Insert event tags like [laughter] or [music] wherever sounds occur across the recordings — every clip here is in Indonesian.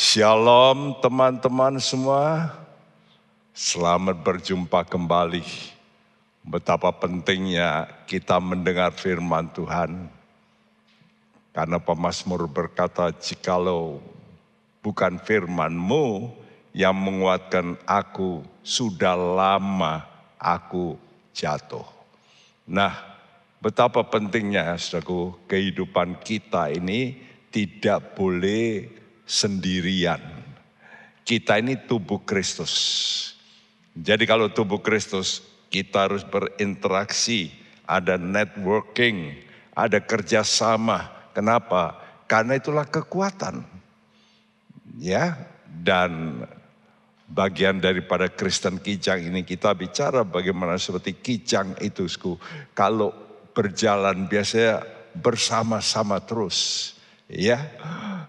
Shalom teman-teman semua. Selamat berjumpa kembali. Betapa pentingnya kita mendengar firman Tuhan. Karena pemazmur berkata, jikalau bukan firmanmu yang menguatkan aku, sudah lama aku jatuh. Nah, betapa pentingnya saudaraku kehidupan kita ini tidak boleh sendirian. Kita ini tubuh Kristus. Jadi kalau tubuh Kristus kita harus berinteraksi, ada networking, ada kerjasama. Kenapa? Karena itulah kekuatan. Ya, dan bagian daripada Kristen kijang ini kita bicara bagaimana seperti kijang itu. Kalau berjalan biasanya bersama-sama terus. Ya,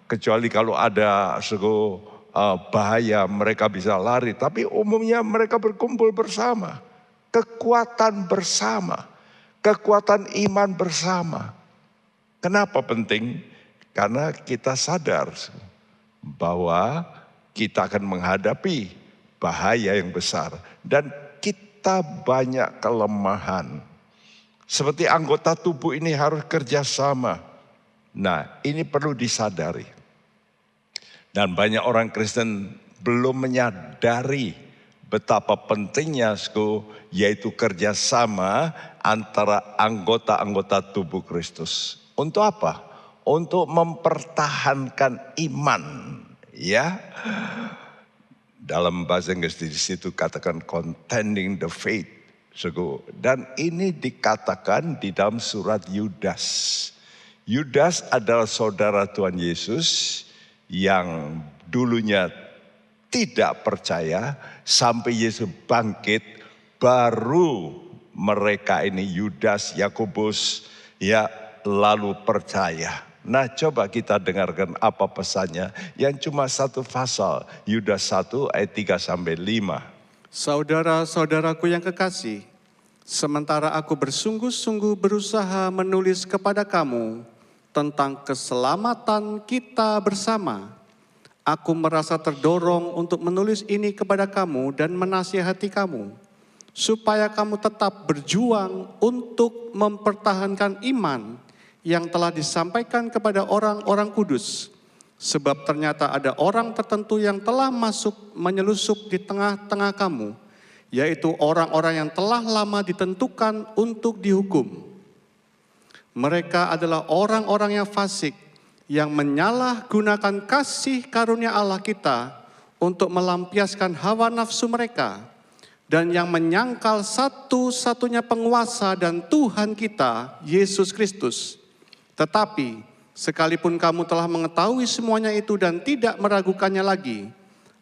kecuali kalau ada suku uh, bahaya mereka bisa lari. Tapi umumnya mereka berkumpul bersama. Kekuatan bersama. Kekuatan iman bersama. Kenapa penting? Karena kita sadar bahwa kita akan menghadapi bahaya yang besar. Dan kita banyak kelemahan. Seperti anggota tubuh ini harus kerjasama. Nah ini perlu disadari. Dan banyak orang Kristen belum menyadari betapa pentingnya yaitu kerjasama antara anggota-anggota tubuh Kristus. Untuk apa? Untuk mempertahankan iman ya. Dalam bahasa Inggris di situ katakan contending the faith. Dan ini dikatakan di dalam surat Yudas. Yudas adalah saudara Tuhan Yesus yang dulunya tidak percaya sampai Yesus bangkit baru mereka ini Yudas, Yakobus ya lalu percaya. Nah coba kita dengarkan apa pesannya yang cuma satu pasal Yudas 1 ayat 3 sampai 5. Saudara-saudaraku yang kekasih, sementara aku bersungguh-sungguh berusaha menulis kepada kamu tentang keselamatan kita bersama, aku merasa terdorong untuk menulis ini kepada kamu dan menasihati kamu, supaya kamu tetap berjuang untuk mempertahankan iman yang telah disampaikan kepada orang-orang kudus. Sebab ternyata ada orang tertentu yang telah masuk menyelusup di tengah-tengah kamu, yaitu orang-orang yang telah lama ditentukan untuk dihukum. Mereka adalah orang-orang yang fasik, yang menyalahgunakan kasih karunia Allah kita untuk melampiaskan hawa nafsu mereka, dan yang menyangkal satu-satunya penguasa dan Tuhan kita, Yesus Kristus, tetapi sekalipun kamu telah mengetahui semuanya itu dan tidak meragukannya lagi,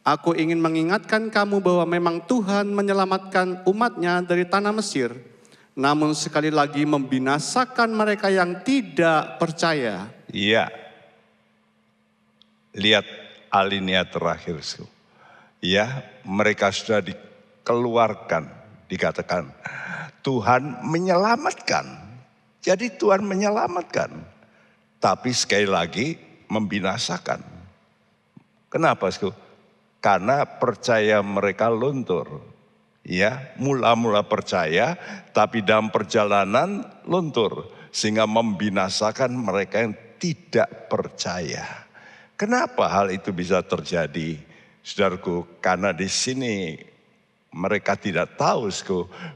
aku ingin mengingatkan kamu bahwa memang Tuhan menyelamatkan umatnya dari tanah Mesir, namun sekali lagi membinasakan mereka yang tidak percaya. Iya. Lihat alinea terakhir. Ya, mereka sudah dikeluarkan, dikatakan Tuhan menyelamatkan. Jadi Tuhan menyelamatkan. Tapi sekali lagi membinasakan. Kenapa? Karena percaya mereka luntur. Ya, mula-mula percaya tapi dalam perjalanan luntur sehingga membinasakan mereka yang tidak percaya. Kenapa hal itu bisa terjadi? Saudaraku, karena di sini mereka tidak tahu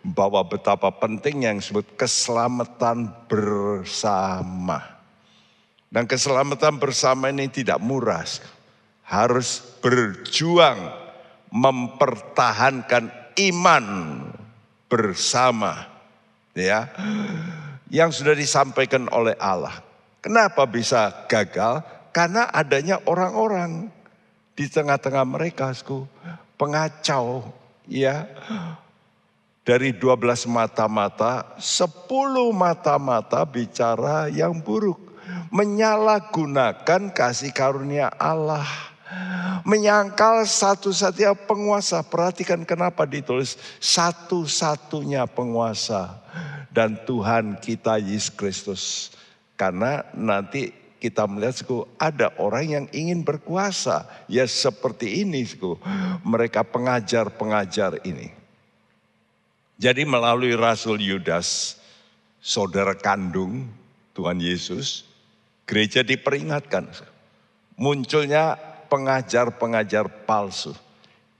bahwa betapa penting yang disebut keselamatan bersama. Dan keselamatan bersama ini tidak murah. Harus berjuang mempertahankan iman bersama. Ya. Yang sudah disampaikan oleh Allah. Kenapa bisa gagal? Karena adanya orang-orang di tengah-tengah mereka, pengacau, ya dari 12 mata-mata, 10 mata-mata bicara yang buruk. Menyalahgunakan kasih karunia Allah. Menyangkal satu-satunya penguasa. Perhatikan kenapa ditulis satu-satunya penguasa. Dan Tuhan kita Yesus Kristus. Karena nanti kita melihat suku, ada orang yang ingin berkuasa. Ya seperti ini suku, mereka pengajar-pengajar ini. Jadi melalui Rasul Yudas, saudara kandung Tuhan Yesus, gereja diperingatkan. Munculnya pengajar-pengajar palsu.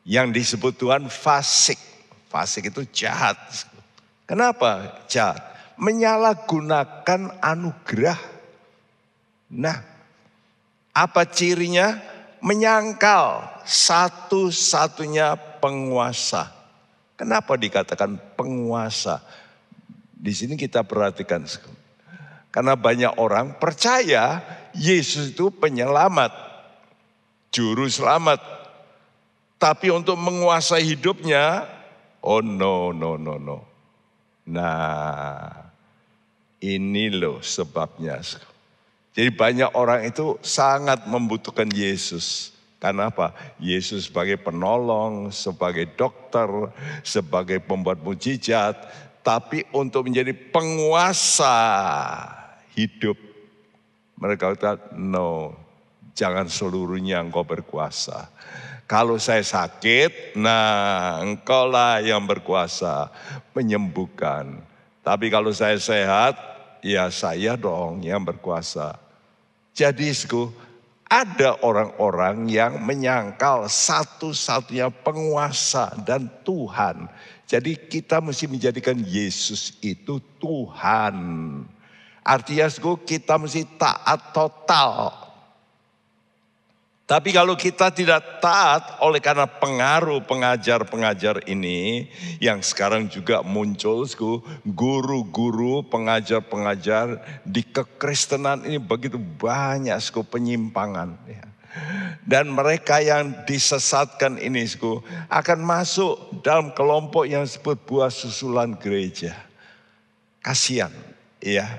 Yang disebut Tuhan fasik. Fasik itu jahat. Kenapa jahat? Menyalahgunakan anugerah Nah, apa cirinya? Menyangkal satu-satunya penguasa. Kenapa dikatakan penguasa? Di sini kita perhatikan. Karena banyak orang percaya Yesus itu penyelamat, juru selamat. Tapi untuk menguasai hidupnya, oh no, no, no, no. Nah, ini loh sebabnya. Jadi banyak orang itu sangat membutuhkan Yesus. Karena apa? Yesus sebagai penolong, sebagai dokter, sebagai pembuat mujizat, tapi untuk menjadi penguasa hidup. Mereka kata, no, jangan seluruhnya engkau berkuasa. Kalau saya sakit, nah engkaulah yang berkuasa menyembuhkan. Tapi kalau saya sehat, ya saya dong yang berkuasa. Jadi ada orang-orang yang menyangkal satu-satunya penguasa dan Tuhan. Jadi kita mesti menjadikan Yesus itu Tuhan. Artinya kita mesti taat total tapi kalau kita tidak taat oleh karena pengaruh pengajar-pengajar ini yang sekarang juga muncul, guru-guru pengajar-pengajar di kekristenan ini begitu banyak sku, penyimpangan. Ya. Dan mereka yang disesatkan ini sku, akan masuk dalam kelompok yang disebut buah susulan gereja. Kasihan, ya.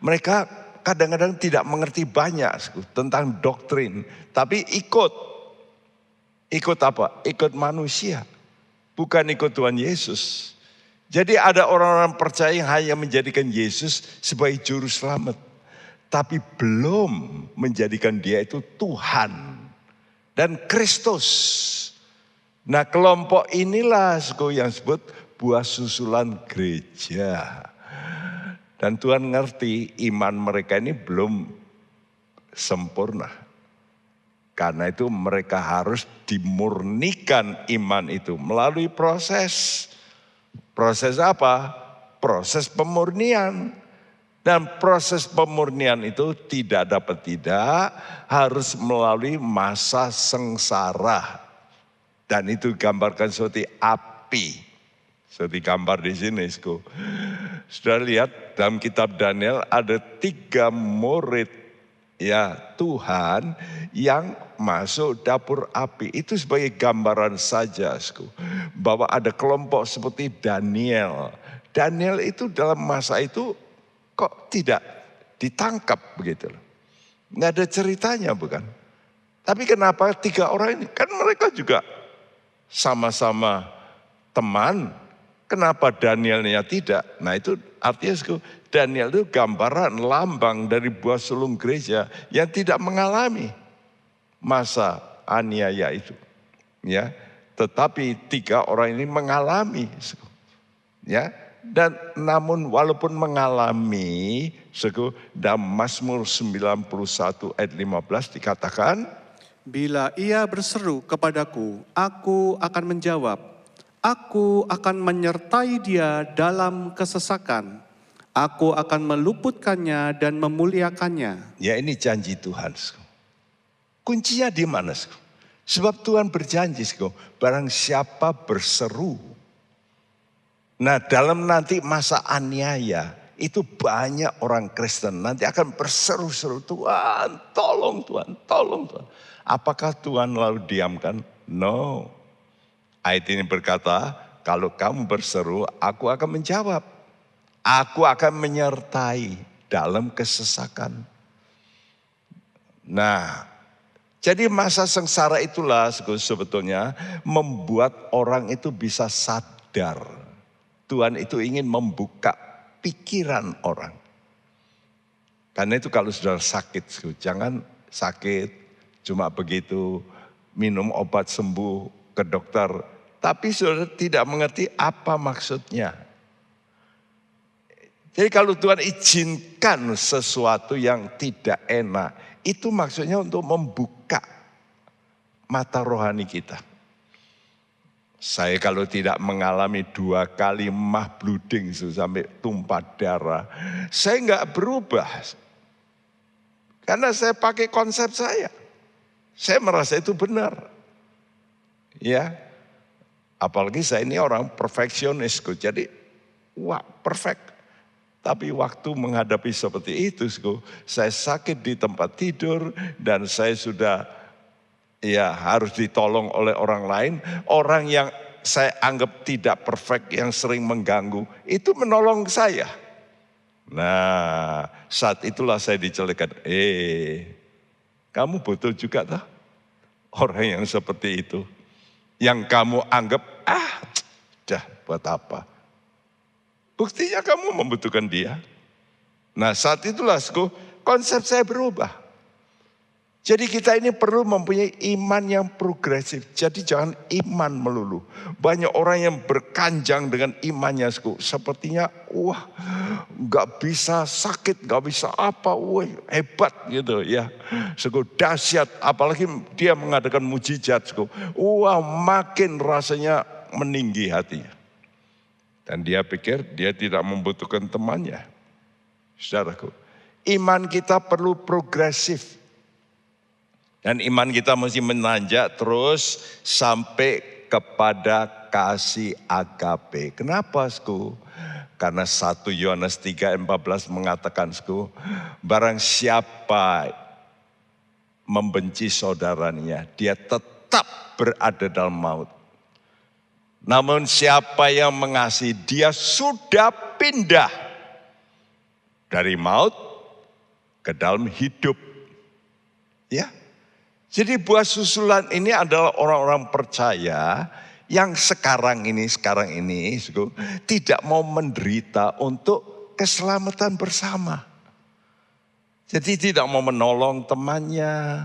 Mereka kadang-kadang tidak mengerti banyak tentang doktrin, tapi ikut. Ikut apa? Ikut manusia, bukan ikut Tuhan Yesus. Jadi ada orang-orang percaya yang hanya menjadikan Yesus sebagai juru selamat. Tapi belum menjadikan dia itu Tuhan dan Kristus. Nah kelompok inilah yang disebut buah susulan gereja. Dan Tuhan ngerti iman mereka ini belum sempurna. Karena itu mereka harus dimurnikan iman itu melalui proses. Proses apa? Proses pemurnian. Dan proses pemurnian itu tidak dapat tidak harus melalui masa sengsara. Dan itu gambarkan seperti api. Seperti gambar di sini. Sudah lihat dalam kitab Daniel ada tiga murid ya Tuhan yang masuk dapur api. Itu sebagai gambaran saja. Bahwa ada kelompok seperti Daniel. Daniel itu dalam masa itu kok tidak ditangkap begitu loh. Nggak ada ceritanya bukan. Tapi kenapa tiga orang ini? Kan mereka juga sama-sama teman Kenapa Danielnya tidak? Nah itu artinya Daniel itu gambaran lambang dari buah sulung gereja yang tidak mengalami masa aniaya itu. Ya, tetapi tiga orang ini mengalami. Ya, dan namun walaupun mengalami dalam Mazmur 91 ayat 15 dikatakan Bila ia berseru kepadaku, aku akan menjawab Aku akan menyertai dia dalam kesesakan. Aku akan meluputkannya dan memuliakannya. Ya ini janji Tuhan. Kuncinya di mana? Sebab Tuhan berjanji, barang siapa berseru. Nah dalam nanti masa aniaya, itu banyak orang Kristen nanti akan berseru-seru, Tuhan tolong Tuhan, tolong Tuhan. Apakah Tuhan lalu diamkan? No. Ayat ini berkata, kalau kamu berseru, aku akan menjawab. Aku akan menyertai dalam kesesakan. Nah, jadi masa sengsara itulah sebetulnya membuat orang itu bisa sadar. Tuhan itu ingin membuka pikiran orang. Karena itu kalau sudah sakit, jangan sakit cuma begitu minum obat sembuh ke dokter, tapi sudah tidak mengerti apa maksudnya. Jadi kalau Tuhan izinkan sesuatu yang tidak enak, itu maksudnya untuk membuka mata rohani kita. Saya kalau tidak mengalami dua kali mah blooding sampai tumpah darah, saya nggak berubah. Karena saya pakai konsep saya. Saya merasa itu benar. Ya, apalagi saya ini orang perfeksionis, jadi wah perfect. Tapi waktu menghadapi seperti itu, saya sakit di tempat tidur dan saya sudah ya harus ditolong oleh orang lain. Orang yang saya anggap tidak perfect, yang sering mengganggu, itu menolong saya. Nah, saat itulah saya dicelekan, eh, kamu betul juga tak? Orang yang seperti itu. Yang kamu anggap, ah, dah buat apa? Buktinya kamu membutuhkan dia. Nah saat itulah konsep saya berubah. Jadi kita ini perlu mempunyai iman yang progresif. Jadi jangan iman melulu. Banyak orang yang berkanjang dengan imannya. Sepertinya wah gak bisa sakit, gak bisa apa. Wah hebat gitu ya. Suku dahsyat. Apalagi dia mengadakan mujizat. Wah makin rasanya meninggi hatinya. Dan dia pikir dia tidak membutuhkan temannya. Saudaraku, iman kita perlu progresif. Dan iman kita mesti menanjak terus sampai kepada kasih agape. Kenapa, Sku? Karena 1 Yohanes 3 14 mengatakan, Sku, barang siapa membenci saudaranya, dia tetap berada dalam maut. Namun siapa yang mengasihi dia sudah pindah dari maut ke dalam hidup. Ya. Jadi buah susulan ini adalah orang-orang percaya yang sekarang ini sekarang ini tidak mau menderita untuk keselamatan bersama. Jadi tidak mau menolong temannya,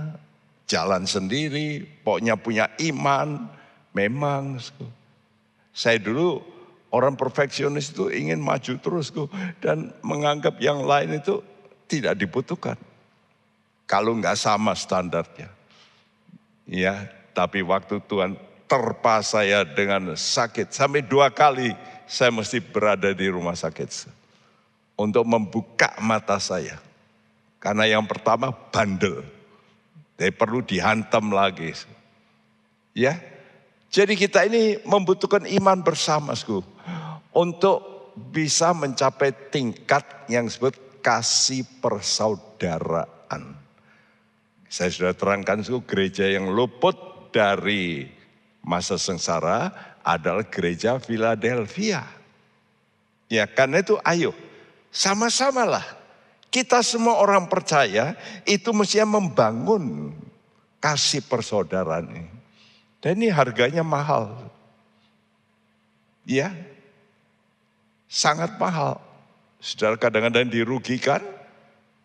jalan sendiri, pokoknya punya iman, memang saya dulu orang perfeksionis itu ingin maju terus dan menganggap yang lain itu tidak dibutuhkan. Kalau nggak sama standarnya. Ya, tapi waktu Tuhan terpa saya dengan sakit sampai dua kali saya mesti berada di rumah sakit untuk membuka mata saya. Karena yang pertama bandel. Jadi perlu dihantam lagi. Ya, jadi kita ini membutuhkan iman bersama, Sku. Untuk bisa mencapai tingkat yang disebut kasih persaudaraan. Saya sudah terangkan, Sku, gereja yang luput dari masa sengsara adalah gereja Philadelphia. Ya karena itu ayo sama-samalah kita semua orang percaya itu mestinya membangun kasih persaudaraan ini. Dan ini harganya mahal. Ya, sangat mahal. Saudara kadang-kadang dirugikan,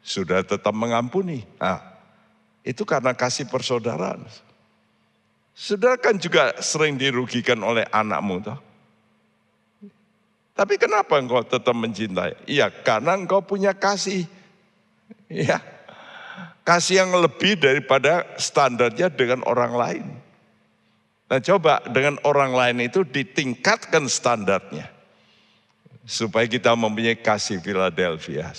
sudah tetap mengampuni. Nah, itu karena kasih persaudaraan. Saudara kan juga sering dirugikan oleh anakmu. Toh? Tapi kenapa engkau tetap mencintai? Iya, karena engkau punya kasih. Ya, kasih yang lebih daripada standarnya dengan orang lain. Nah coba dengan orang lain itu ditingkatkan standarnya. Supaya kita mempunyai kasih Philadelphia.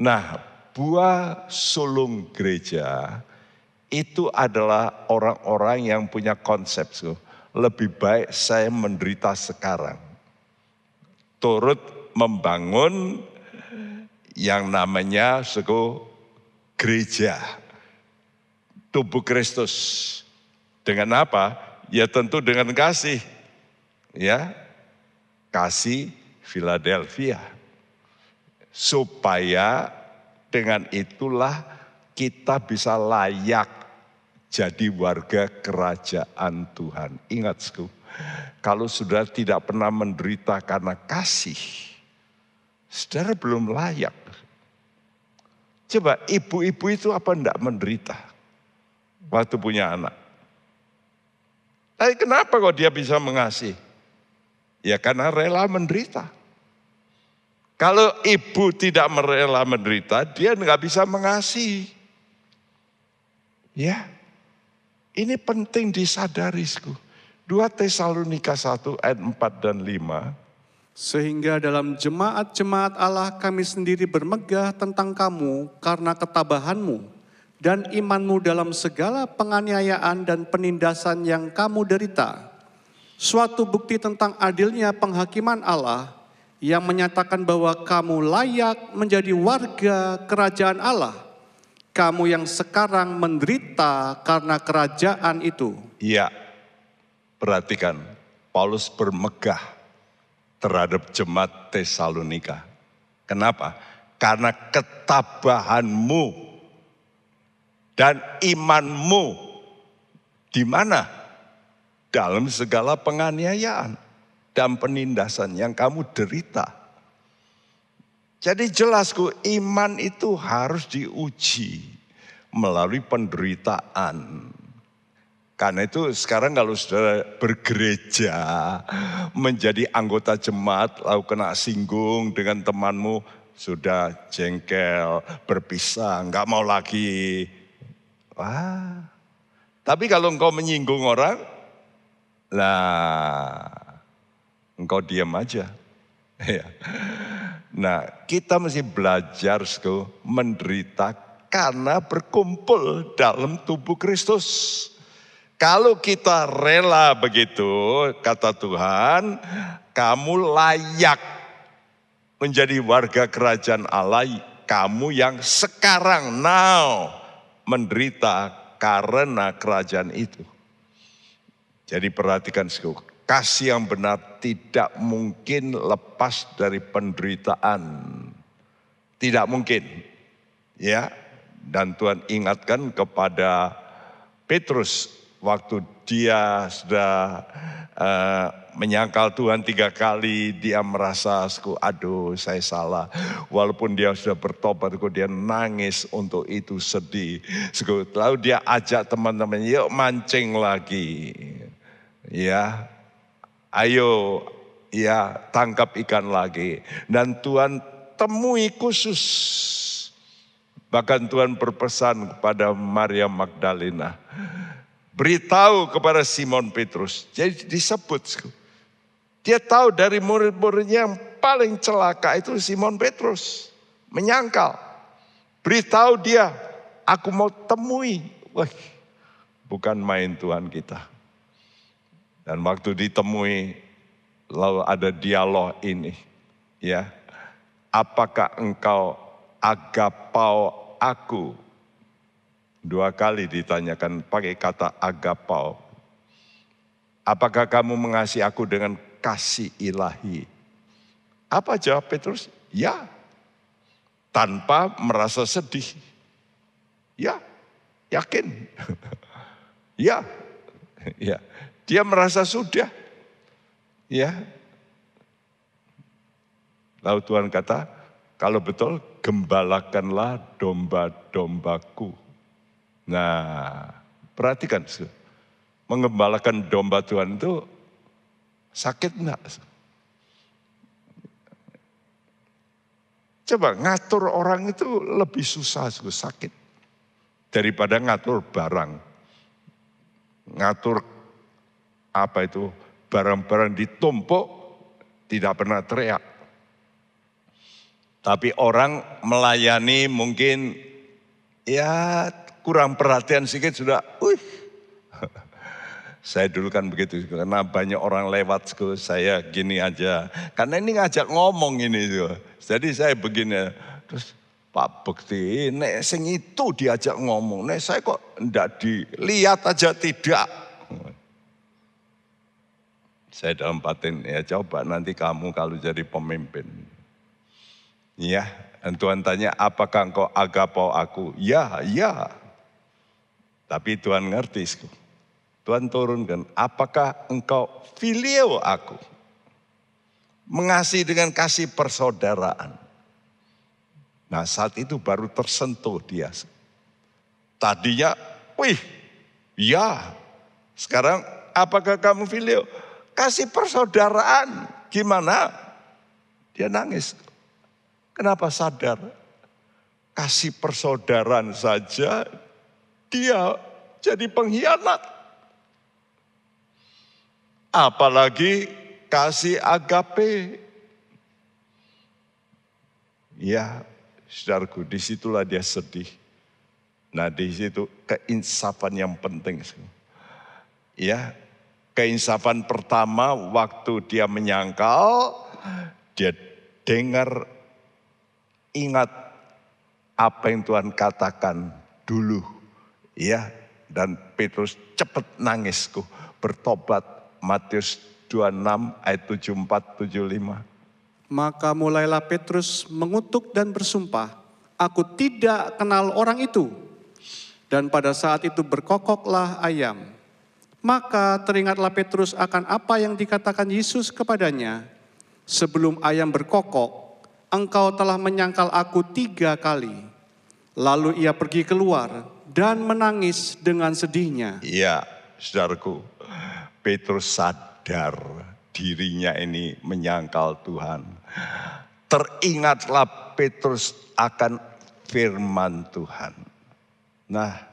Nah buah sulung gereja itu adalah orang-orang yang punya konsep. Lebih baik saya menderita sekarang. Turut membangun yang namanya suku gereja. Tubuh Kristus dengan apa? Ya tentu dengan kasih. Ya, kasih Philadelphia. Supaya dengan itulah kita bisa layak jadi warga kerajaan Tuhan. Ingat, kalau sudah tidak pernah menderita karena kasih, saudara belum layak. Coba ibu-ibu itu apa enggak menderita waktu punya anak? Tapi kenapa kok dia bisa mengasihi? Ya karena rela menderita. Kalau ibu tidak merela menderita, dia nggak bisa mengasihi. Ya, ini penting disadari. 2 Tesalonika 1 ayat 4 dan 5. Sehingga dalam jemaat-jemaat Allah kami sendiri bermegah tentang kamu karena ketabahanmu dan imanmu dalam segala penganiayaan dan penindasan yang kamu derita. Suatu bukti tentang adilnya penghakiman Allah yang menyatakan bahwa kamu layak menjadi warga kerajaan Allah. Kamu yang sekarang menderita karena kerajaan itu. Iya, perhatikan. Paulus bermegah terhadap jemaat Tesalonika. Kenapa? Karena ketabahanmu dan imanmu di mana? Dalam segala penganiayaan dan penindasan yang kamu derita. Jadi jelasku iman itu harus diuji melalui penderitaan. Karena itu sekarang kalau sudah bergereja, menjadi anggota jemaat, lalu kena singgung dengan temanmu, sudah jengkel, berpisah, nggak mau lagi. Wah, tapi kalau engkau menyinggung orang, lah engkau diam aja. [laughs] Ya. Nah, kita mesti belajar sku, menderita karena berkumpul dalam tubuh Kristus. Kalau kita rela begitu, kata Tuhan, kamu layak menjadi warga kerajaan Allah, kamu yang sekarang now menderita karena kerajaan itu. Jadi perhatikan kasih yang benar tidak mungkin lepas dari penderitaan. Tidak mungkin. Ya. Dan Tuhan ingatkan kepada Petrus waktu dia sudah uh, menyangkal Tuhan tiga kali, dia merasa, aduh saya salah. Walaupun dia sudah bertobat, dia nangis untuk itu sedih. Lalu dia ajak teman-teman, yuk mancing lagi. Ya, ayo ya tangkap ikan lagi. Dan Tuhan temui khusus. Bahkan Tuhan berpesan kepada Maria Magdalena. Beritahu kepada Simon Petrus. Jadi disebut. Dia tahu dari murid-muridnya yang paling celaka itu Simon Petrus. Menyangkal. Beritahu dia, aku mau temui. Wah, bukan main Tuhan kita. Dan waktu ditemui lalu ada dialog ini. Ya. Apakah engkau agapau aku? Dua kali ditanyakan pakai kata agapau. Apakah kamu mengasihi aku dengan kasih ilahi? Apa jawab Petrus? Ya. Tanpa merasa sedih. Ya, yakin. [laughs] ya, [laughs] ya. Dia merasa sudah. Ya. Lalu Tuhan kata, kalau betul gembalakanlah domba-dombaku. Nah, perhatikan. Mengembalakan domba Tuhan itu sakit enggak? Coba ngatur orang itu lebih susah, sakit. Daripada ngatur barang. Ngatur apa itu barang-barang ditumpuk tidak pernah teriak. Tapi orang melayani mungkin ya kurang perhatian sedikit sudah, wih. [laughs] Saya dulu kan begitu, karena banyak orang lewat, saya gini aja. Karena ini ngajak ngomong ini. Jadi saya begini, terus Pak Bekti, nek sing itu diajak ngomong, nek saya kok enggak dilihat aja tidak. Saya dalam batin, ya coba nanti kamu kalau jadi pemimpin. Ya, dan Tuhan tanya, apakah engkau agapau aku? Ya, ya. Tapi Tuhan ngerti. Tuhan turunkan, apakah engkau filio aku? Mengasihi dengan kasih persaudaraan. Nah saat itu baru tersentuh dia. Tadinya, wih, ya. Sekarang apakah kamu filio? Kasih persaudaraan. Gimana? Dia nangis. Kenapa sadar? Kasih persaudaraan saja, dia jadi pengkhianat. Apalagi kasih agape. Ya, saudaraku, di situlah dia sedih. Nah, di situ keinsafan yang penting. Ya, keinsafan pertama waktu dia menyangkal, dia dengar, ingat apa yang Tuhan katakan dulu. Ya, dan Petrus cepat nangisku, bertobat Matius 26 ayat 74 75. Maka mulailah Petrus mengutuk dan bersumpah, "Aku tidak kenal orang itu." Dan pada saat itu berkokoklah ayam. Maka teringatlah Petrus akan apa yang dikatakan Yesus kepadanya. Sebelum ayam berkokok, engkau telah menyangkal aku tiga kali. Lalu ia pergi keluar dan menangis dengan sedihnya. Iya, saudaraku, Petrus sadar dirinya ini menyangkal Tuhan. Teringatlah Petrus akan firman Tuhan. Nah,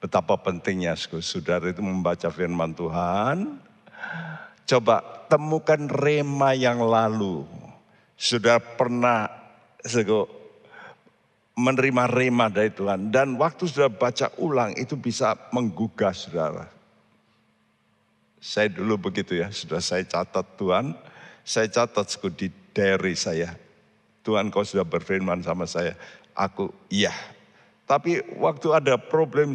betapa pentingnya saudara itu membaca firman Tuhan. Coba temukan rema yang lalu. Sudah pernah menerima rema dari Tuhan. Dan waktu sudah baca ulang itu bisa menggugah saudara. Saya dulu begitu ya, sudah saya catat Tuhan, saya catat di diary saya. Tuhan kau sudah berfirman sama saya, aku iya. Tapi waktu ada problem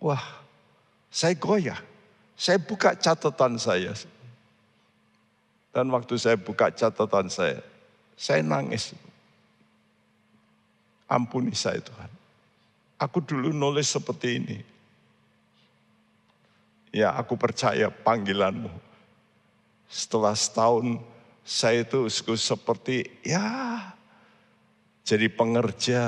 wah saya goyah. Saya buka catatan saya. Dan waktu saya buka catatan saya, saya nangis. Ampuni saya Tuhan. Aku dulu nulis seperti ini. Ya aku percaya panggilanmu. Setelah setahun saya itu seperti ya jadi pengerja,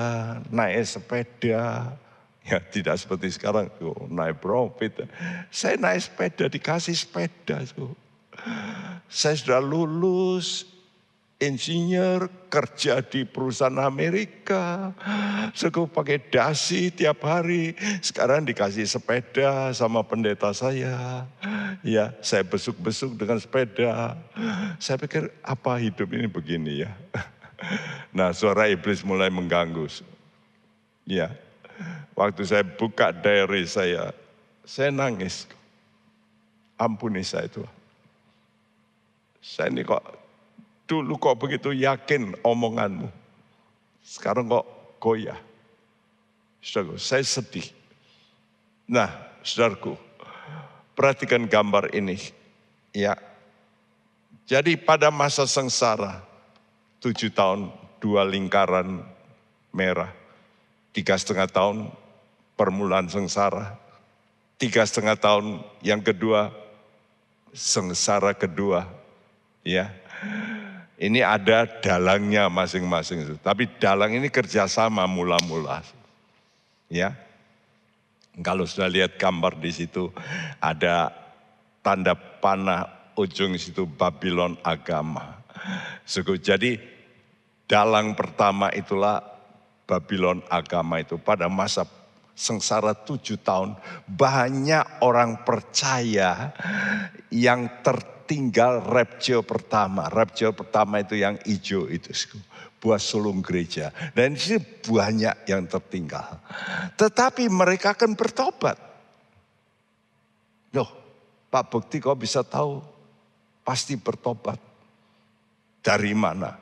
naik sepeda. Ya tidak seperti sekarang, oh, naik profit. Saya naik sepeda, dikasih sepeda. Saya sudah lulus, insinyur, kerja di perusahaan Amerika. Suku pakai dasi tiap hari. Sekarang dikasih sepeda sama pendeta saya. Ya, saya besuk-besuk dengan sepeda. Saya pikir apa hidup ini begini ya. Nah, suara iblis mulai mengganggu. Ya, waktu saya buka diary saya, saya nangis. Ampuni saya Tuhan. Saya ini kok Dulu kok begitu yakin omonganmu. Sekarang kok goyah. Saudaraku, saya sedih. Nah, saudaraku, perhatikan gambar ini. Ya, jadi pada masa sengsara, tujuh tahun, dua lingkaran merah. Tiga setengah tahun permulaan sengsara. Tiga setengah tahun yang kedua, sengsara kedua. Ya, ini ada dalangnya masing-masing. Tapi dalang ini kerjasama mula-mula. Ya, kalau sudah lihat gambar di situ ada tanda panah ujung situ Babylon agama. Jadi dalang pertama itulah Babylon agama itu pada masa sengsara tujuh tahun banyak orang percaya yang ter tinggal rapture pertama. Rapture pertama itu yang hijau itu. Buah sulung gereja. Dan ini banyak yang tertinggal. Tetapi mereka akan bertobat. Loh, Pak Bukti kau bisa tahu pasti bertobat. Dari mana?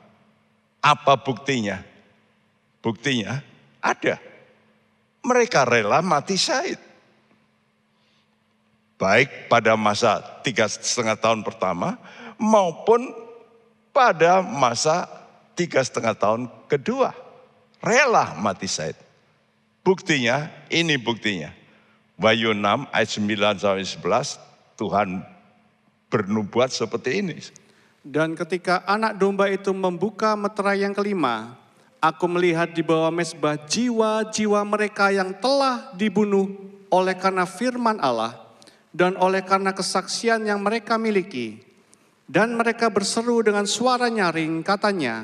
Apa buktinya? Buktinya ada. Mereka rela mati syahid baik pada masa tiga setengah tahun pertama maupun pada masa tiga setengah tahun kedua. Rela mati syahid. Buktinya, ini buktinya. Wahyu 6 ayat 9 sampai 11, Tuhan bernubuat seperti ini. Dan ketika anak domba itu membuka meterai yang kelima, aku melihat di bawah mesbah jiwa-jiwa mereka yang telah dibunuh oleh karena firman Allah dan oleh karena kesaksian yang mereka miliki. Dan mereka berseru dengan suara nyaring katanya,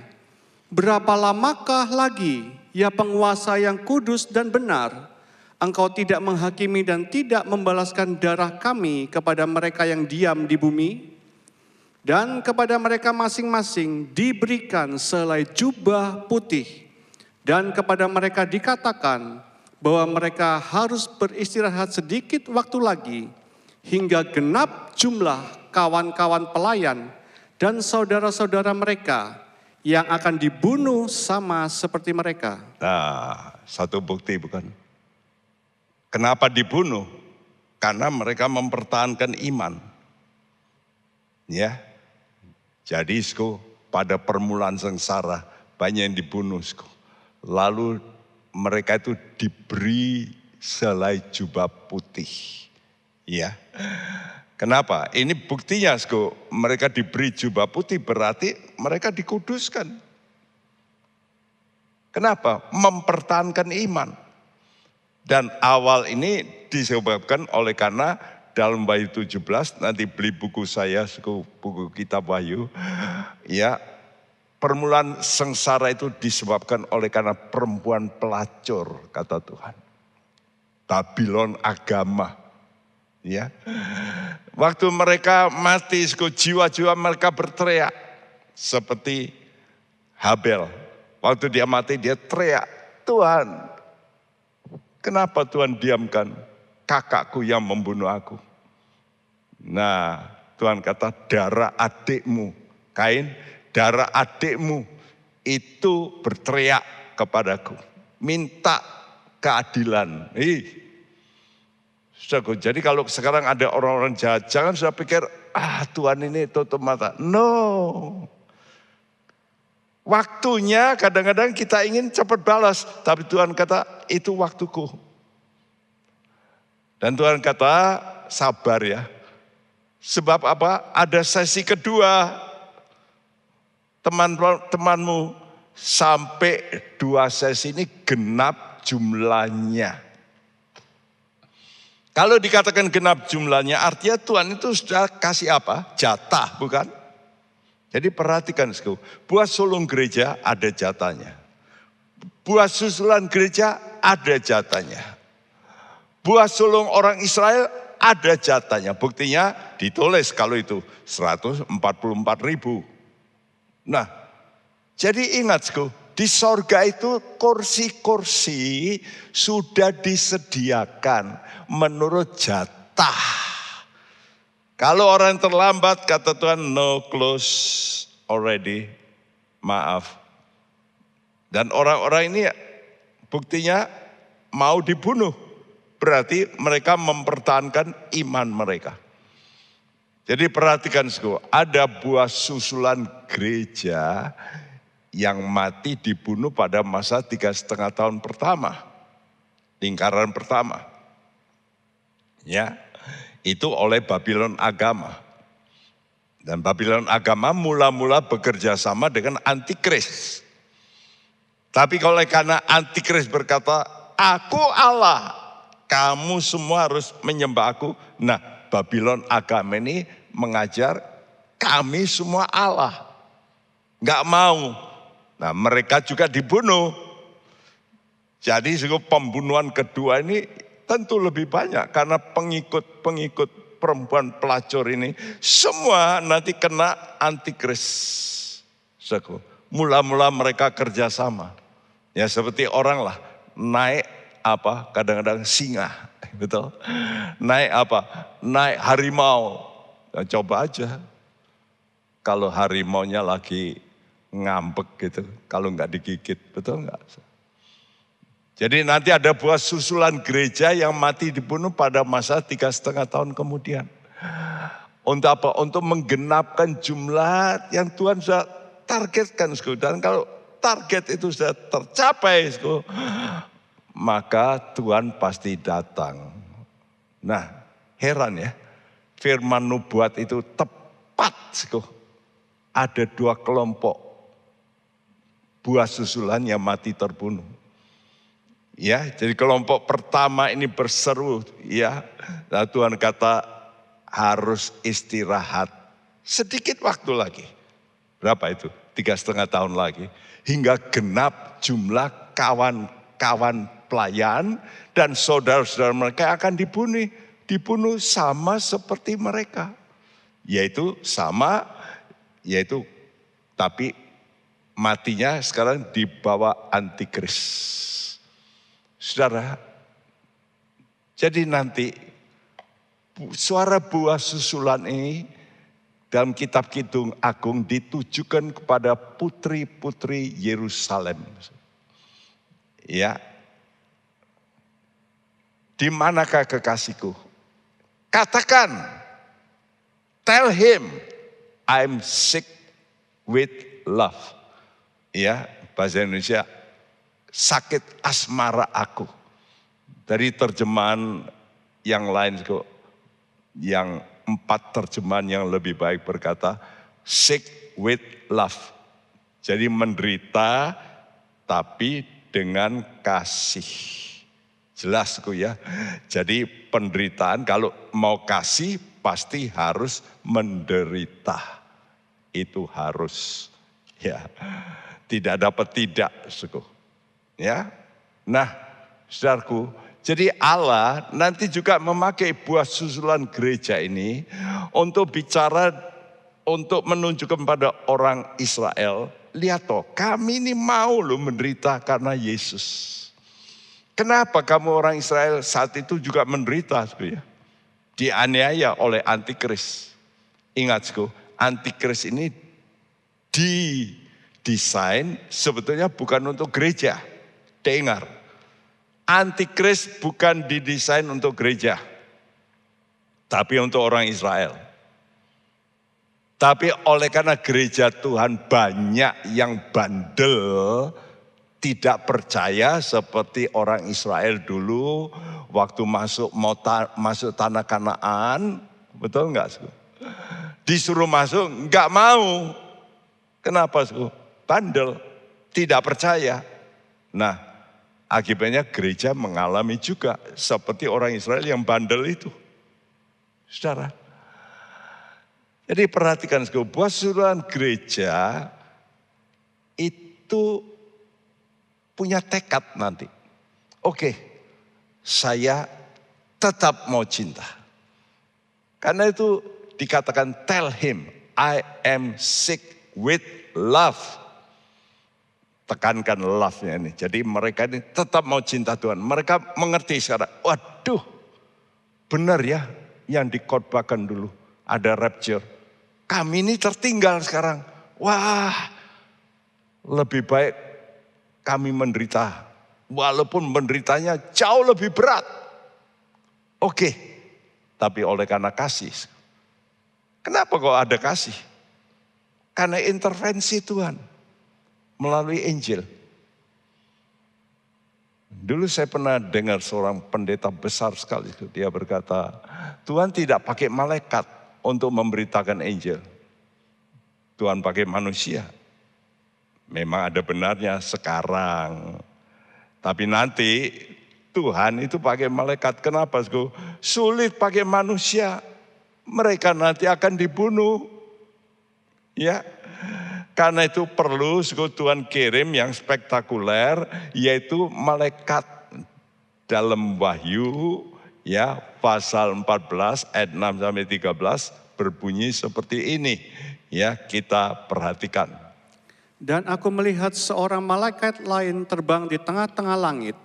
Berapa lamakah lagi, ya penguasa yang kudus dan benar, engkau tidak menghakimi dan tidak membalaskan darah kami kepada mereka yang diam di bumi? Dan kepada mereka masing-masing diberikan selai jubah putih, dan kepada mereka dikatakan bahwa mereka harus beristirahat sedikit waktu lagi, hingga genap jumlah kawan-kawan pelayan dan saudara-saudara mereka yang akan dibunuh sama seperti mereka. Nah, satu bukti bukan? Kenapa dibunuh? Karena mereka mempertahankan iman. Ya. Jadi, sko, pada permulaan sengsara banyak yang dibunuh, sko. Lalu mereka itu diberi selai jubah putih. Ya. Kenapa? Ini buktinya, sko. Mereka diberi jubah putih berarti mereka dikuduskan. Kenapa? Mempertahankan iman. Dan awal ini disebabkan oleh karena dalam Wahyu 17 nanti beli buku saya, buku kitab Wahyu. Ya, permulaan sengsara itu disebabkan oleh karena perempuan pelacur kata Tuhan. Babylon agama. Ya. Waktu mereka mati, jiwa-jiwa mereka berteriak seperti Habel. Waktu dia mati dia teriak, Tuhan, kenapa Tuhan diamkan kakakku yang membunuh aku? Nah, Tuhan kata darah adikmu, Kain, darah adikmu itu berteriak kepadaku, minta keadilan. Ih, jadi kalau sekarang ada orang-orang jahat, jangan sudah pikir, ah Tuhan ini tutup mata. No. Waktunya kadang-kadang kita ingin cepat balas, tapi Tuhan kata, itu waktuku. Dan Tuhan kata, sabar ya. Sebab apa? Ada sesi kedua. Teman-temanmu sampai dua sesi ini genap jumlahnya. Kalau dikatakan genap jumlahnya, artinya Tuhan itu sudah kasih apa? Jatah, bukan? Jadi perhatikan, buat sulung gereja ada jatahnya. Buat susulan gereja ada jatahnya. Buat sulung orang Israel ada jatahnya. Buktinya ditulis kalau itu 144 ribu. Nah, jadi ingat, di sorga itu kursi-kursi sudah disediakan menurut jatah. Kalau orang terlambat kata Tuhan no close already. Maaf. Dan orang-orang ini buktinya mau dibunuh. Berarti mereka mempertahankan iman mereka. Jadi perhatikan ada buah susulan gereja yang mati dibunuh pada masa tiga setengah tahun pertama. Lingkaran pertama. Ya, itu oleh Babylon agama. Dan Babylon agama mula-mula bekerja sama dengan antikris. Tapi kalau karena antikris berkata, aku Allah, kamu semua harus menyembah aku. Nah, Babylon agama ini mengajar kami semua Allah. Gak mau Nah mereka juga dibunuh. Jadi pembunuhan kedua ini tentu lebih banyak karena pengikut-pengikut perempuan pelacur ini semua nanti kena antikris. Mula-mula mereka kerjasama. Ya seperti orang lah naik apa kadang-kadang singa. [laughs] Betul. Naik apa? Naik harimau. Ya, coba aja. Kalau harimaunya lagi ngambek gitu kalau nggak digigit, betul nggak? Jadi nanti ada buah susulan gereja yang mati dibunuh pada masa tiga setengah tahun kemudian. Untuk apa? Untuk menggenapkan jumlah yang Tuhan sudah targetkan. Dan kalau target itu sudah tercapai, maka Tuhan pasti datang. Nah, heran ya, firman nubuat itu tepat. Ada dua kelompok buah susulan yang mati terbunuh. Ya, jadi kelompok pertama ini berseru, ya. Nah, Tuhan kata harus istirahat sedikit waktu lagi. Berapa itu? Tiga setengah tahun lagi. Hingga genap jumlah kawan-kawan pelayan dan saudara-saudara mereka akan dibunuh. Dibunuh sama seperti mereka. Yaitu sama, yaitu tapi matinya sekarang dibawa antikris. Saudara, jadi nanti suara buah susulan ini dalam kitab Kidung Agung ditujukan kepada putri-putri Yerusalem. Ya. Di manakah kekasihku? Katakan, tell him I'm sick with love. Ya, bahasa Indonesia sakit asmara aku. Dari terjemahan yang lain yang empat terjemahan yang lebih baik berkata, sick with love. Jadi menderita tapi dengan kasih. Jelas kok ya. Jadi penderitaan kalau mau kasih pasti harus menderita. Itu harus. Ya. Tidak dapat tidak, suku. Ya. Nah, saudaraku, jadi Allah nanti juga memakai buah susulan gereja ini untuk bicara untuk menunjukkan kepada orang Israel, lihat toh, kami ini mau loh menderita karena Yesus. Kenapa kamu orang Israel saat itu juga menderita ya? Dianiaya oleh antikris. Ingat antikris ini didesain sebetulnya bukan untuk gereja dengar. Antikris bukan didesain untuk gereja, tapi untuk orang Israel. Tapi oleh karena gereja Tuhan banyak yang bandel, tidak percaya seperti orang Israel dulu waktu masuk mau masuk tanah Kanaan, betul nggak? Disuruh masuk nggak mau. Kenapa? Bandel, tidak percaya. Nah, Akibatnya gereja mengalami juga seperti orang Israel yang bandel itu. Saudara. Jadi perhatikan sebuah suruhan gereja itu punya tekad nanti. Oke, saya tetap mau cinta. Karena itu dikatakan tell him I am sick with love tekankan love-nya ini. Jadi mereka ini tetap mau cinta Tuhan. Mereka mengerti sekarang, waduh benar ya yang dikotbahkan dulu. Ada rapture. Kami ini tertinggal sekarang. Wah lebih baik kami menderita. Walaupun menderitanya jauh lebih berat. Oke, tapi oleh karena kasih. Kenapa kok ada kasih? Karena intervensi Tuhan melalui Injil. Dulu saya pernah dengar seorang pendeta besar sekali, dia berkata, Tuhan tidak pakai malaikat untuk memberitakan Injil. Tuhan pakai manusia. Memang ada benarnya sekarang. Tapi nanti Tuhan itu pakai malaikat. Kenapa? Sulit pakai manusia. Mereka nanti akan dibunuh. Ya, karena itu perlu Tuhan kirim yang spektakuler yaitu malaikat dalam Wahyu ya pasal 14 ayat 6 sampai 13 berbunyi seperti ini ya kita perhatikan. Dan aku melihat seorang malaikat lain terbang di tengah-tengah langit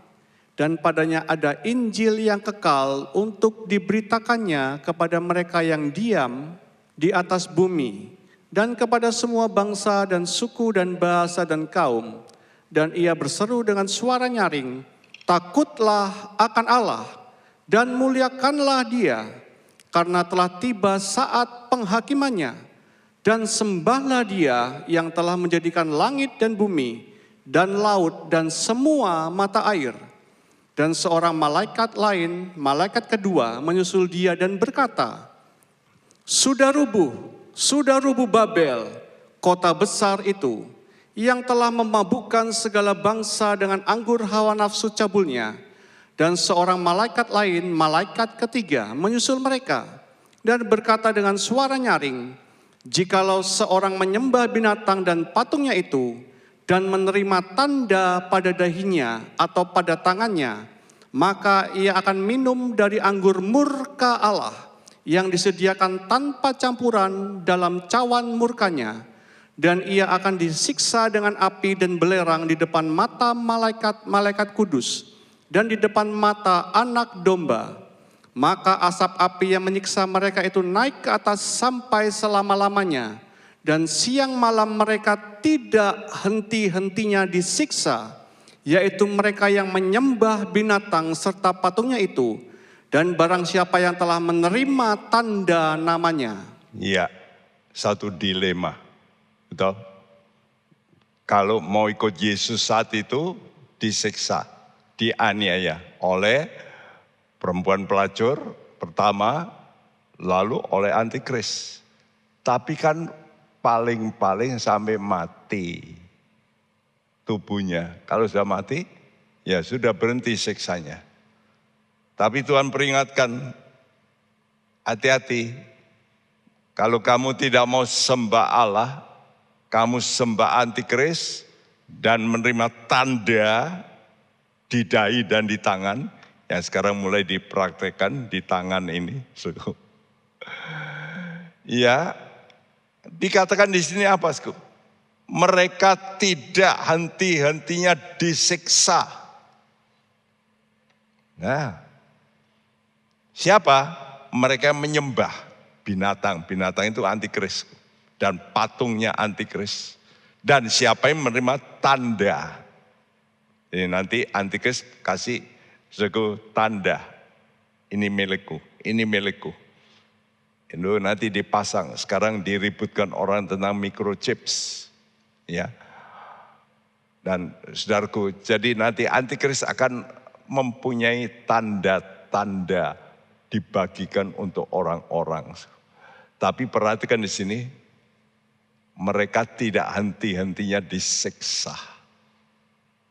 dan padanya ada Injil yang kekal untuk diberitakannya kepada mereka yang diam di atas bumi dan kepada semua bangsa dan suku dan bahasa dan kaum. Dan ia berseru dengan suara nyaring, takutlah akan Allah dan muliakanlah dia, karena telah tiba saat penghakimannya. Dan sembahlah dia yang telah menjadikan langit dan bumi, dan laut dan semua mata air. Dan seorang malaikat lain, malaikat kedua menyusul dia dan berkata, Sudah rubuh sudah rubuh Babel, kota besar itu, yang telah memabukkan segala bangsa dengan anggur hawa nafsu cabulnya. Dan seorang malaikat lain, malaikat ketiga, menyusul mereka dan berkata dengan suara nyaring, Jikalau seorang menyembah binatang dan patungnya itu dan menerima tanda pada dahinya atau pada tangannya, maka ia akan minum dari anggur murka Allah yang disediakan tanpa campuran dalam cawan murkanya, dan ia akan disiksa dengan api dan belerang di depan mata malaikat-malaikat kudus dan di depan mata anak domba. Maka asap api yang menyiksa mereka itu naik ke atas sampai selama-lamanya, dan siang malam mereka tidak henti-hentinya disiksa, yaitu mereka yang menyembah binatang serta patungnya itu, dan barang siapa yang telah menerima tanda namanya. Iya, satu dilema. Betul? Kalau mau ikut Yesus saat itu disiksa, dianiaya oleh perempuan pelacur pertama, lalu oleh antikris. Tapi kan paling-paling sampai mati tubuhnya. Kalau sudah mati, ya sudah berhenti siksanya. Tapi Tuhan peringatkan, hati-hati. Kalau kamu tidak mau sembah Allah, kamu sembah antikris dan menerima tanda di dahi dan di tangan, yang sekarang mulai dipraktekkan di tangan ini. Ya, dikatakan di sini apa, Sku? Mereka tidak henti-hentinya disiksa. Nah, Siapa? Mereka menyembah binatang. Binatang itu antikris. Dan patungnya antikris. Dan siapa yang menerima tanda. Ini nanti antikris kasih suku tanda. Ini milikku, ini milikku. Itu nanti dipasang. Sekarang diributkan orang tentang microchips. Ya. Dan saudaraku, jadi nanti antikris akan mempunyai tanda-tanda dibagikan untuk orang-orang. Tapi perhatikan di sini, mereka tidak henti-hentinya disiksa.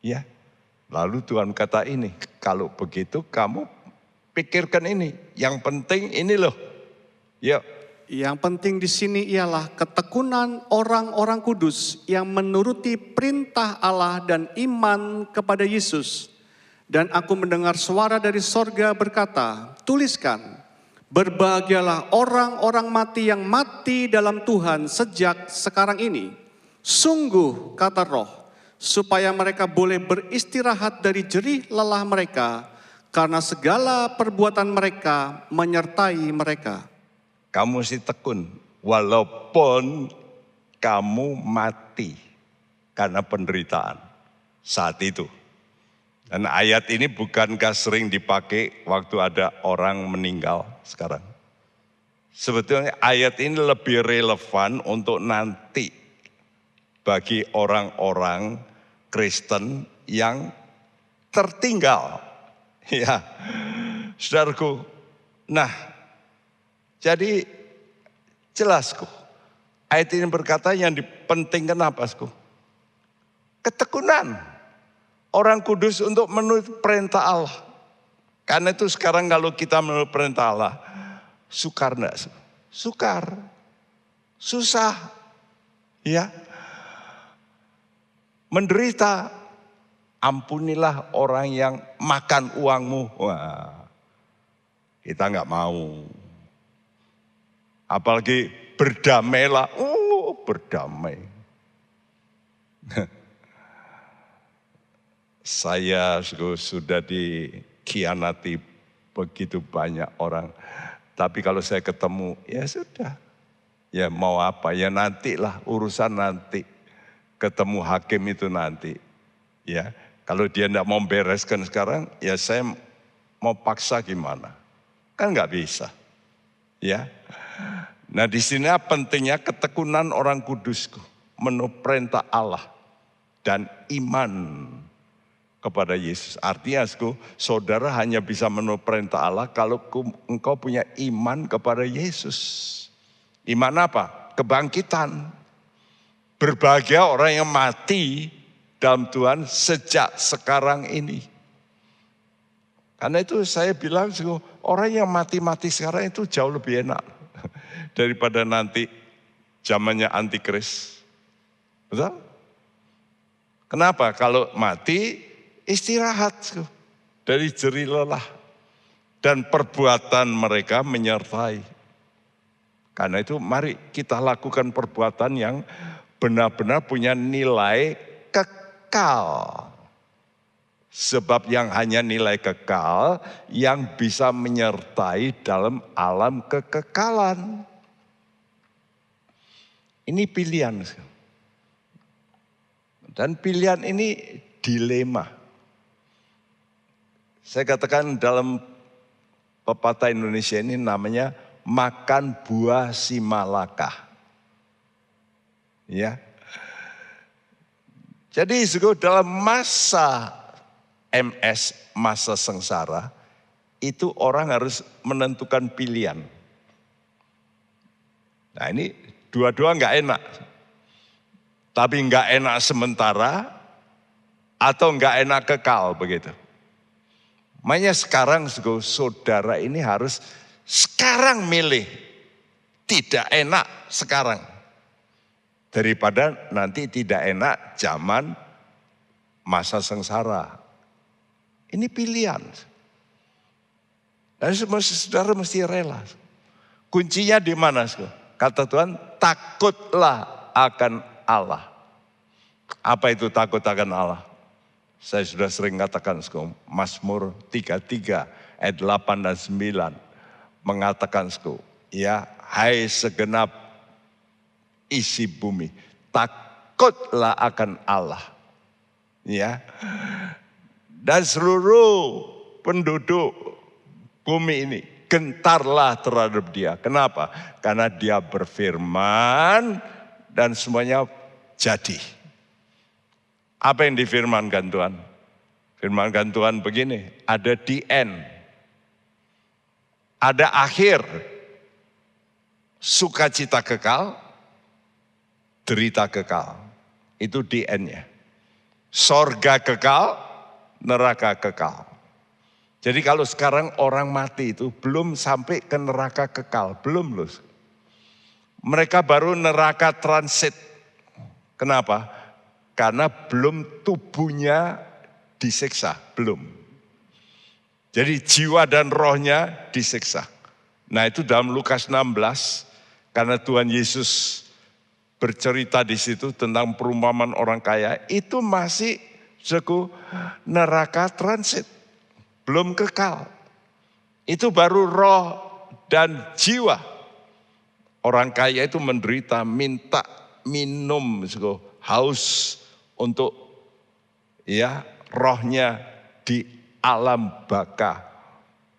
Ya, lalu Tuhan kata ini, kalau begitu kamu pikirkan ini, yang penting ini loh. Ya. Yang penting di sini ialah ketekunan orang-orang kudus yang menuruti perintah Allah dan iman kepada Yesus dan aku mendengar suara dari sorga berkata, tuliskan, berbahagialah orang-orang mati yang mati dalam Tuhan sejak sekarang ini. Sungguh, kata roh, supaya mereka boleh beristirahat dari jerih lelah mereka, karena segala perbuatan mereka menyertai mereka. Kamu si tekun, walaupun kamu mati karena penderitaan saat itu. Dan ayat ini bukankah sering dipakai waktu ada orang meninggal sekarang? Sebetulnya ayat ini lebih relevan untuk nanti bagi orang-orang Kristen yang tertinggal. [laughs] Ya, saudaraku. Nah, jadi jelasku. Ayat ini berkata yang dipentingkan apa, Ketekunan orang kudus untuk menurut perintah Allah. Karena itu sekarang kalau kita menurut perintah Allah, sukar enggak? Sukar. Susah. Ya. Menderita. Ampunilah orang yang makan uangmu. Wah. Kita nggak mau. Apalagi berdamailah. Oh, berdamai. [laughs] Saya sudah dikhianati begitu banyak orang. Tapi kalau saya ketemu, ya sudah. Ya mau apa, ya nantilah urusan nanti. Ketemu hakim itu nanti. Ya, kalau dia tidak mau bereskan sekarang, ya saya mau paksa gimana? Kan nggak bisa. Ya. Nah di sini pentingnya ketekunan orang kudusku. Menurut perintah Allah. Dan iman kepada Yesus. Artinya, saudara hanya bisa menurut perintah Allah kalau engkau punya iman kepada Yesus. Iman apa? Kebangkitan. Berbahagia orang yang mati dalam Tuhan sejak sekarang ini. Karena itu saya bilang orang yang mati-mati sekarang itu jauh lebih enak [laughs] daripada nanti zamannya antikris. Betul? Kenapa? Kalau mati istirahat dari jeri lelah dan perbuatan mereka menyertai. Karena itu mari kita lakukan perbuatan yang benar-benar punya nilai kekal. Sebab yang hanya nilai kekal yang bisa menyertai dalam alam kekekalan. Ini pilihan. Dan pilihan ini dilema. Saya katakan dalam pepatah Indonesia ini namanya makan buah si malakah. Ya. Jadi dalam masa MS, masa sengsara, itu orang harus menentukan pilihan. Nah ini dua-dua nggak enak. Tapi nggak enak sementara atau nggak enak kekal begitu. Makanya sekarang saudara ini harus sekarang milih. Tidak enak sekarang daripada nanti tidak enak zaman masa sengsara. Ini pilihan. Dan saudara mesti rela. Kuncinya di mana? Kata Tuhan, takutlah akan Allah. Apa itu takut akan Allah? Saya sudah sering katakan, Mazmur 33 ayat 8 dan 9 mengatakan, ya hai segenap isi bumi. Takutlah akan Allah. Ya. Dan seluruh penduduk bumi ini gentarlah terhadap dia. Kenapa? Karena dia berfirman dan semuanya jadi. Apa yang difirmankan Tuhan? Firmankan Tuhan begini, ada di end. Ada akhir sukacita kekal, derita kekal. Itu DN-nya. Sorga kekal, neraka kekal. Jadi kalau sekarang orang mati itu belum sampai ke neraka kekal, belum loh. Mereka baru neraka transit. Kenapa? Karena belum tubuhnya disiksa, belum. Jadi jiwa dan rohnya disiksa. Nah itu dalam Lukas 16, karena Tuhan Yesus bercerita di situ tentang perumpamaan orang kaya itu masih suku neraka transit, belum kekal. Itu baru roh dan jiwa. Orang kaya itu menderita, minta minum, suku, haus untuk ya rohnya di alam baka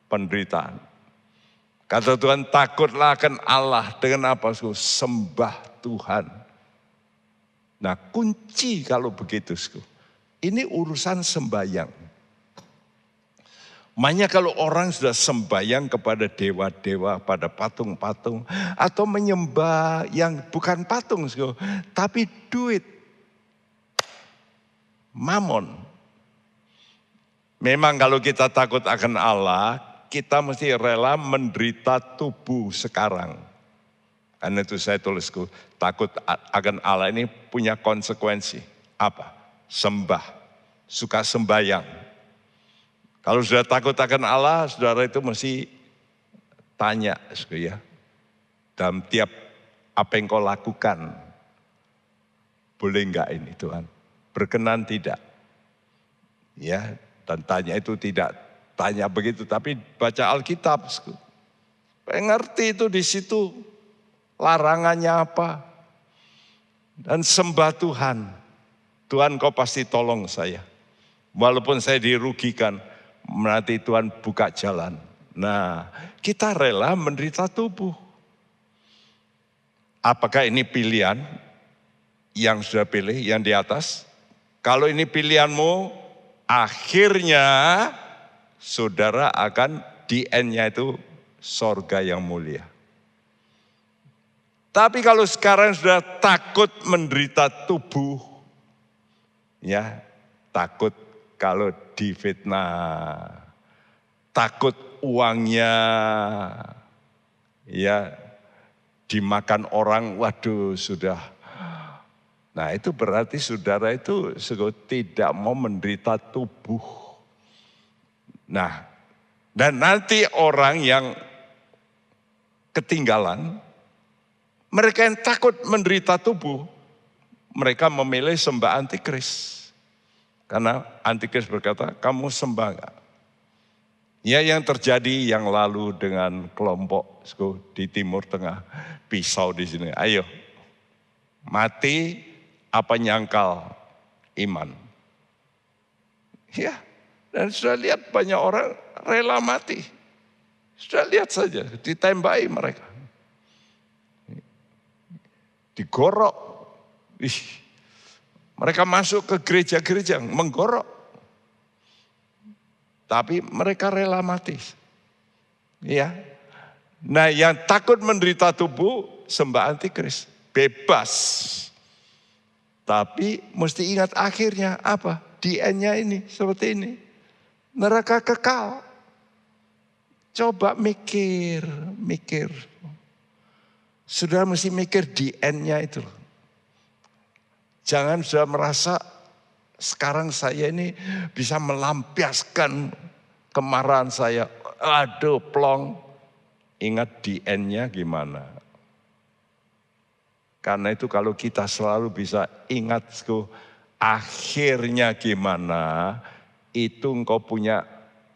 penderitaan. Kata Tuhan takutlah akan Allah dengan apa? Sembah Tuhan. Nah kunci kalau begitu, ini urusan sembayang. Makanya kalau orang sudah sembayang kepada dewa-dewa, pada patung-patung, atau menyembah yang bukan patung, tapi duit, mamon. Memang kalau kita takut akan Allah, kita mesti rela menderita tubuh sekarang. Karena itu saya tulisku, takut akan Allah ini punya konsekuensi. Apa? Sembah, suka sembayang. Kalau sudah takut akan Allah, saudara itu mesti tanya, ya. Dalam tiap apa yang kau lakukan, boleh enggak ini Tuhan? Berkenan tidak? Ya, dan tanya itu tidak tanya begitu, tapi baca Alkitab. Ngerti itu di situ larangannya apa. Dan sembah Tuhan. Tuhan kau pasti tolong saya. Walaupun saya dirugikan, nanti Tuhan buka jalan. Nah, kita rela menderita tubuh. Apakah ini pilihan yang sudah pilih, yang di atas? Kalau ini pilihanmu, akhirnya saudara akan di end-nya itu sorga yang mulia. Tapi kalau sekarang sudah takut menderita tubuh, ya takut kalau difitnah, takut uangnya, ya dimakan orang, waduh sudah. Nah itu berarti saudara itu tidak mau menderita tubuh. Nah dan nanti orang yang ketinggalan, mereka yang takut menderita tubuh, mereka memilih sembah antikris. Karena antikris berkata, kamu sembah gak? Ya yang terjadi yang lalu dengan kelompok di timur tengah pisau di sini. Ayo mati apa nyangkal iman. Ya dan sudah lihat banyak orang rela mati. Sudah lihat saja ditembaki mereka. Digorok. Ih, mereka masuk ke gereja-gereja menggorok tapi mereka rela mati. Ya. Nah yang takut menderita tubuh sembah antikris. Bebas. Tapi mesti ingat akhirnya apa? DN-nya ini seperti ini. Neraka kekal. Coba mikir, mikir. Sudah mesti mikir DN-nya itu. Jangan sudah merasa sekarang saya ini bisa melampiaskan kemarahan saya. Aduh plong. Ingat di nya gimana. Karena itu kalau kita selalu bisa ingat akhirnya gimana, itu engkau punya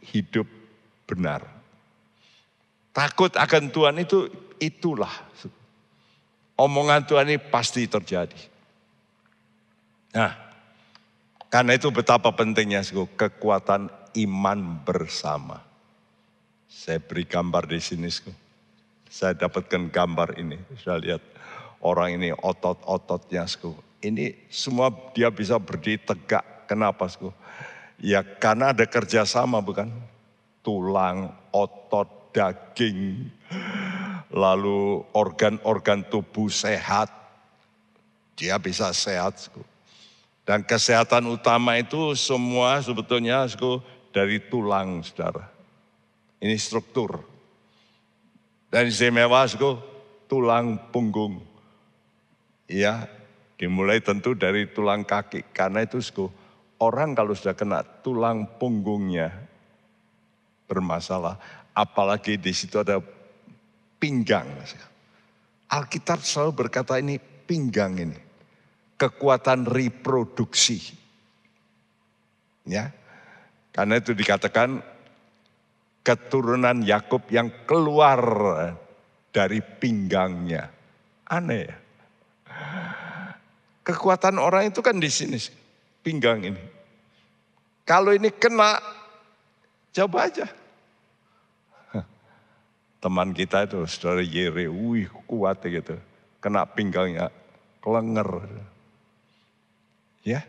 hidup benar. Takut akan Tuhan itu itulah. Omongan Tuhan ini pasti terjadi. Nah, karena itu betapa pentingnya kekuatan iman bersama. Saya beri gambar di sini. Saya dapatkan gambar ini. Saya lihat orang ini otot-ototnya. Ini semua dia bisa berdiri tegak. Kenapa? Ya karena ada kerjasama bukan? Tulang, otot, daging, lalu organ-organ tubuh sehat. Dia bisa sehat. Dan kesehatan utama itu semua sebetulnya dari tulang, saudara. Ini struktur. Dan istimewa, tulang punggung. Ya, dimulai tentu dari tulang kaki. Karena itu, orang kalau sudah kena tulang punggungnya bermasalah. Apalagi di situ ada pinggang. Alkitab selalu berkata ini pinggang ini kekuatan reproduksi. Ya. Karena itu dikatakan keturunan Yakub yang keluar dari pinggangnya. Aneh ya. Kekuatan orang itu kan di sini, pinggang ini. Kalau ini kena, coba aja. Teman kita itu, saudara Yere, wih kuat gitu. Kena pinggangnya, kelenger. Ya.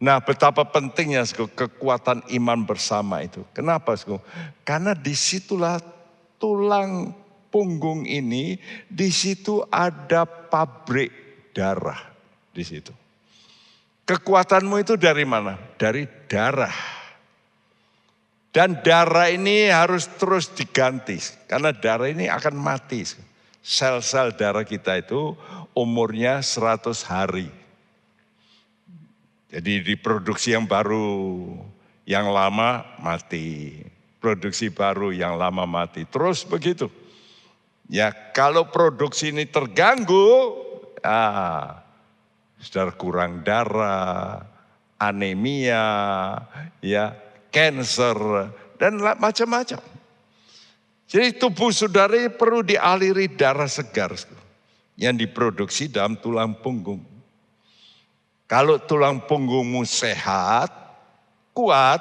Nah betapa pentingnya kekuatan iman bersama itu. Kenapa? Karena di situlah tulang punggung ini, di situ ada pabrik darah di situ. Kekuatanmu itu dari mana? Dari darah. Dan darah ini harus terus diganti. Karena darah ini akan mati. Sel-sel darah kita itu umurnya 100 hari. Jadi diproduksi yang baru, yang lama mati. Produksi baru, yang lama mati. Terus begitu. Ya kalau produksi ini terganggu, ah, sudah kurang darah, anemia, ya cancer, dan macam-macam. Jadi tubuh saudara perlu dialiri darah segar yang diproduksi dalam tulang punggung. Kalau tulang punggungmu sehat, kuat,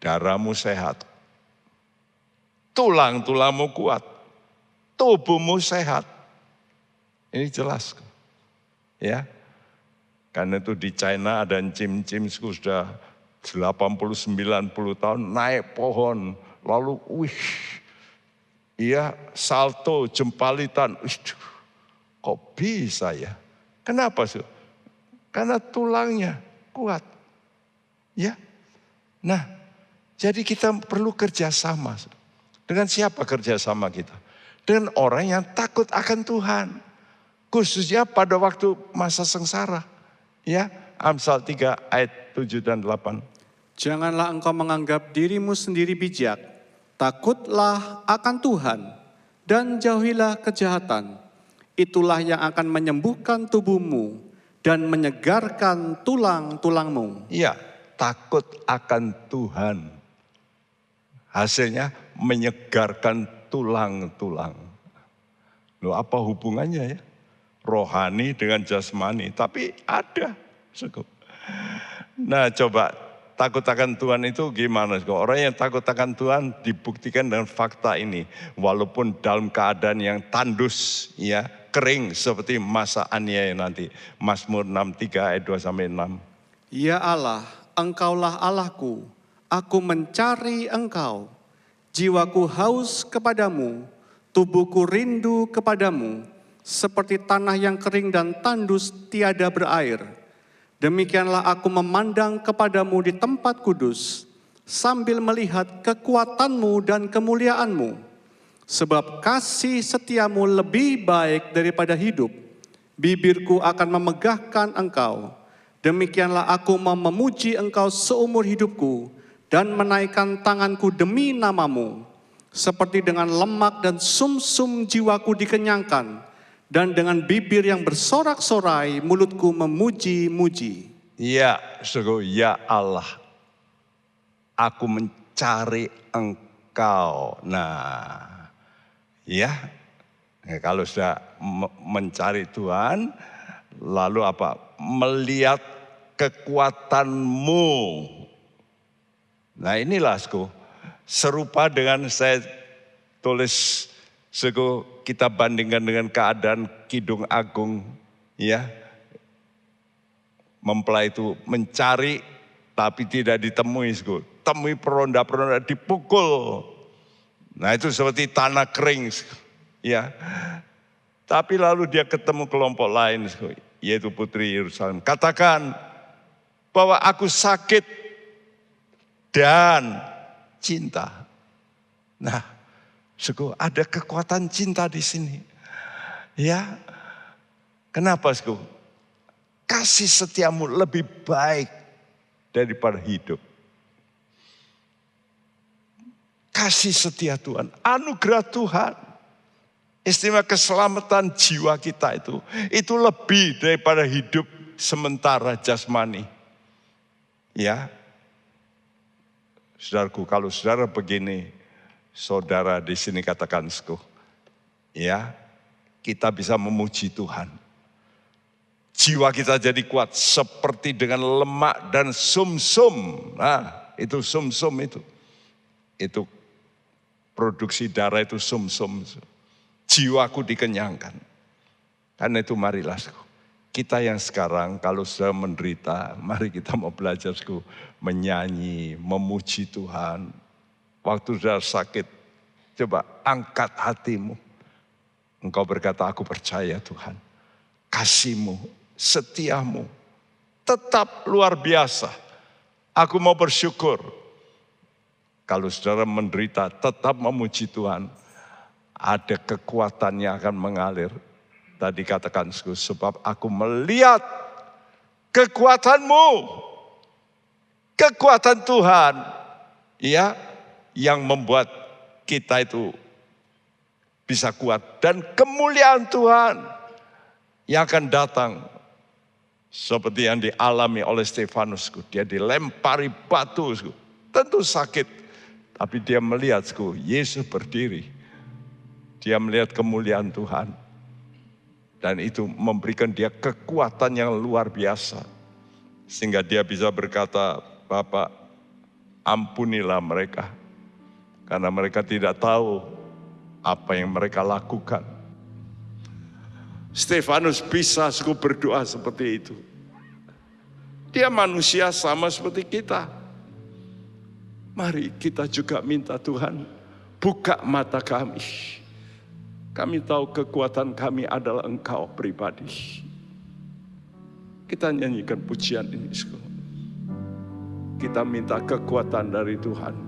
darahmu sehat. Tulang-tulangmu kuat, tubuhmu sehat. Ini jelas. Ya. Karena itu di China ada cim-cim sudah 80-90 tahun naik pohon. Lalu wih, iya salto, jempalitan. Wih, kok bisa ya? Kenapa sih? Karena tulangnya kuat. Ya. Nah, jadi kita perlu kerjasama. Dengan siapa kerjasama kita? Dengan orang yang takut akan Tuhan. Khususnya pada waktu masa sengsara. Ya, Amsal 3 ayat 7 dan 8. Janganlah engkau menganggap dirimu sendiri bijak. Takutlah akan Tuhan dan jauhilah kejahatan. Itulah yang akan menyembuhkan tubuhmu dan menyegarkan tulang-tulangmu. Iya, takut akan Tuhan. Hasilnya menyegarkan tulang-tulang. Loh apa hubungannya ya? Rohani dengan jasmani, tapi ada. Nah coba takut akan Tuhan itu gimana? Orang yang takut akan Tuhan dibuktikan dengan fakta ini. Walaupun dalam keadaan yang tandus, ya kering seperti masa aniaya nanti. Mazmur 63 ayat 2 sampai 6. Ya Allah, Engkaulah Allahku, aku mencari Engkau. Jiwaku haus kepadamu, tubuhku rindu kepadamu, seperti tanah yang kering dan tandus tiada berair Demikianlah aku memandang kepadamu di tempat kudus, sambil melihat kekuatanmu dan kemuliaanmu. Sebab kasih setiamu lebih baik daripada hidup. Bibirku akan memegahkan engkau. Demikianlah aku memuji engkau seumur hidupku dan menaikkan tanganku demi namamu. Seperti dengan lemak dan sumsum -sum jiwaku dikenyangkan dan dengan bibir yang bersorak-sorai mulutku memuji-muji. Ya, sungguh ya Allah, aku mencari engkau. Nah, ya, ya kalau sudah mencari Tuhan, lalu apa? Melihat kekuatanmu. Nah inilah, serupa dengan saya tulis Sego kita bandingkan dengan keadaan Kidung Agung ya. Mempelai itu mencari tapi tidak ditemui. Temui peronda-peronda dipukul. Nah itu seperti tanah kering. Ya. Tapi lalu dia ketemu kelompok lain yaitu putri Yerusalem. Katakan bahwa aku sakit dan cinta. Nah, Suku, ada kekuatan cinta di sini. Ya. Kenapa, Suku? Kasih setiamu lebih baik daripada hidup. Kasih setia Tuhan, anugerah Tuhan. Istimewa keselamatan jiwa kita itu, itu lebih daripada hidup sementara jasmani. Ya, saudaraku, kalau saudara begini, saudara di sini katakan, ya, kita bisa memuji Tuhan. Jiwa kita jadi kuat seperti dengan lemak dan sumsum. -sum. Nah, itu sumsum -sum itu. Itu produksi darah itu sumsum. -sum. Jiwaku dikenyangkan. Karena itu marilah kita yang sekarang kalau sudah menderita, mari kita mau belajar menyanyi, memuji Tuhan, Waktu sudah sakit, coba angkat hatimu. Engkau berkata, aku percaya Tuhan. Kasihmu, setiamu, tetap luar biasa. Aku mau bersyukur. Kalau saudara menderita, tetap memuji Tuhan. Ada kekuatan yang akan mengalir. Tadi katakan, sebab aku melihat kekuatanmu. Kekuatan Tuhan. Ya, yang membuat kita itu bisa kuat. Dan kemuliaan Tuhan yang akan datang seperti yang dialami oleh Stefanus. Dia dilempari batu, tentu sakit. Tapi dia melihat, Yesus berdiri. Dia melihat kemuliaan Tuhan. Dan itu memberikan dia kekuatan yang luar biasa. Sehingga dia bisa berkata, Bapak ampunilah mereka karena mereka tidak tahu apa yang mereka lakukan. Stefanus bisa suku berdoa seperti itu. Dia manusia sama seperti kita. Mari kita juga minta Tuhan buka mata kami. Kami tahu kekuatan kami adalah Engkau pribadi. Kita nyanyikan pujian ini. Kita minta kekuatan dari Tuhan.